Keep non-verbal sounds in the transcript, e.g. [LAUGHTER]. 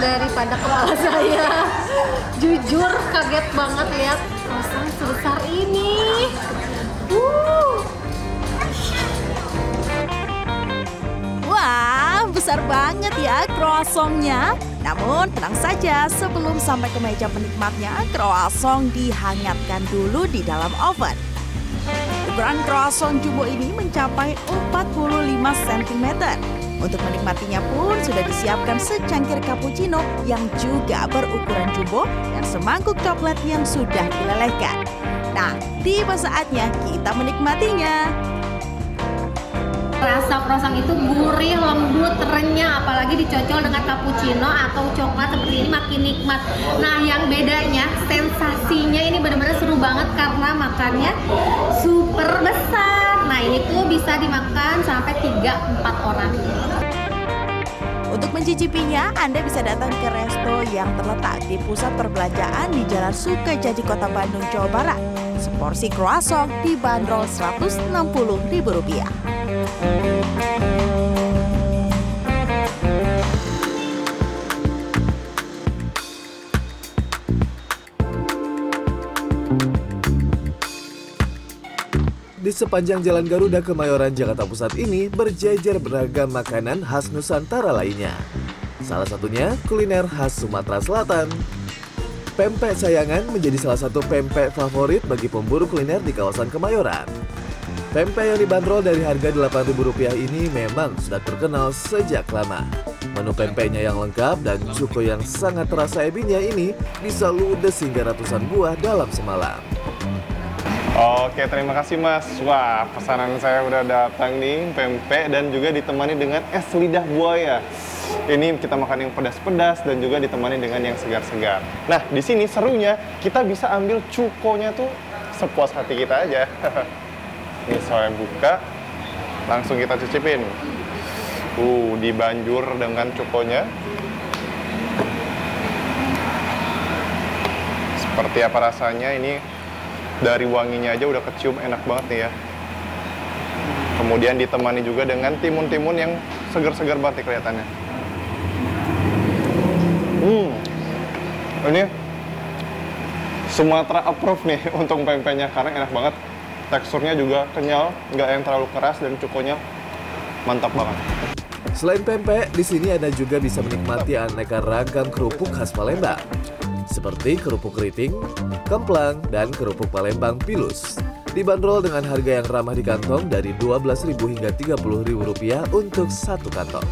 daripada kepala [LAUGHS] saya. Jujur kaget banget lihat croissant sebesar ini. Uh. Wah, besar banget ya croissantnya. Namun tenang saja, sebelum sampai ke meja penikmatnya, croissant dihangatkan dulu di dalam oven. Ukuran croissant jumbo ini mencapai 45 cm. Untuk menikmatinya pun sudah disiapkan secangkir cappuccino yang juga berukuran jumbo dan semangkuk coklat yang sudah dilelehkan. Nah, tiba saatnya kita menikmatinya. Rasa croissant itu gurih, lembut, renyah, apalagi dicocol dengan cappuccino atau coklat seperti ini makin nikmat. Nah, yang bedanya sensasinya ini benar-benar seru banget karena makannya super besar. Nah, ini tuh bisa dimakan sampai 3-4 orang. Mencicipinya, Anda bisa datang ke resto yang terletak di pusat perbelanjaan di Jalan Sukajadi, Kota Bandung, Jawa Barat. Seporsi croissant dibanderol Rp160.000. Di sepanjang Jalan Garuda Kemayoran Jakarta Pusat ini berjejer beragam makanan khas Nusantara lainnya. Salah satunya kuliner khas Sumatera Selatan. Pempek sayangan menjadi salah satu pempek favorit bagi pemburu kuliner di kawasan Kemayoran. Pempek yang dibanderol dari harga Rp8.000 ini memang sudah terkenal sejak lama. Menu pempeknya yang lengkap dan cuko yang sangat terasa ebinya ini bisa ludes hingga ratusan buah dalam semalam. Oke, terima kasih Mas. Wah, pesanan saya udah datang nih, pempek dan juga ditemani dengan es lidah buaya. Ini kita makan yang pedas-pedas dan juga ditemani dengan yang segar-segar. Nah, di sini serunya kita bisa ambil cukonya tuh sepuas hati kita aja. [LAUGHS] Ini saya buka, langsung kita cicipin. Uh, dibanjur dengan cukonya. Seperti apa rasanya ini dari wanginya aja udah kecium enak banget nih ya. Kemudian ditemani juga dengan timun-timun yang segar-segar banget nih kelihatannya. Hmm, ini Sumatera approve nih [LAUGHS] untuk pempeknya karena enak banget. Teksturnya juga kenyal, nggak yang terlalu keras dan cukonya mantap banget. Selain pempek, di sini Anda juga bisa menikmati aneka ragam kerupuk khas Palembang. Seperti kerupuk keriting, kemplang, dan kerupuk Palembang pilus. Dibanderol dengan harga yang ramah di kantong dari Rp12.000 hingga Rp30.000 untuk satu kantong.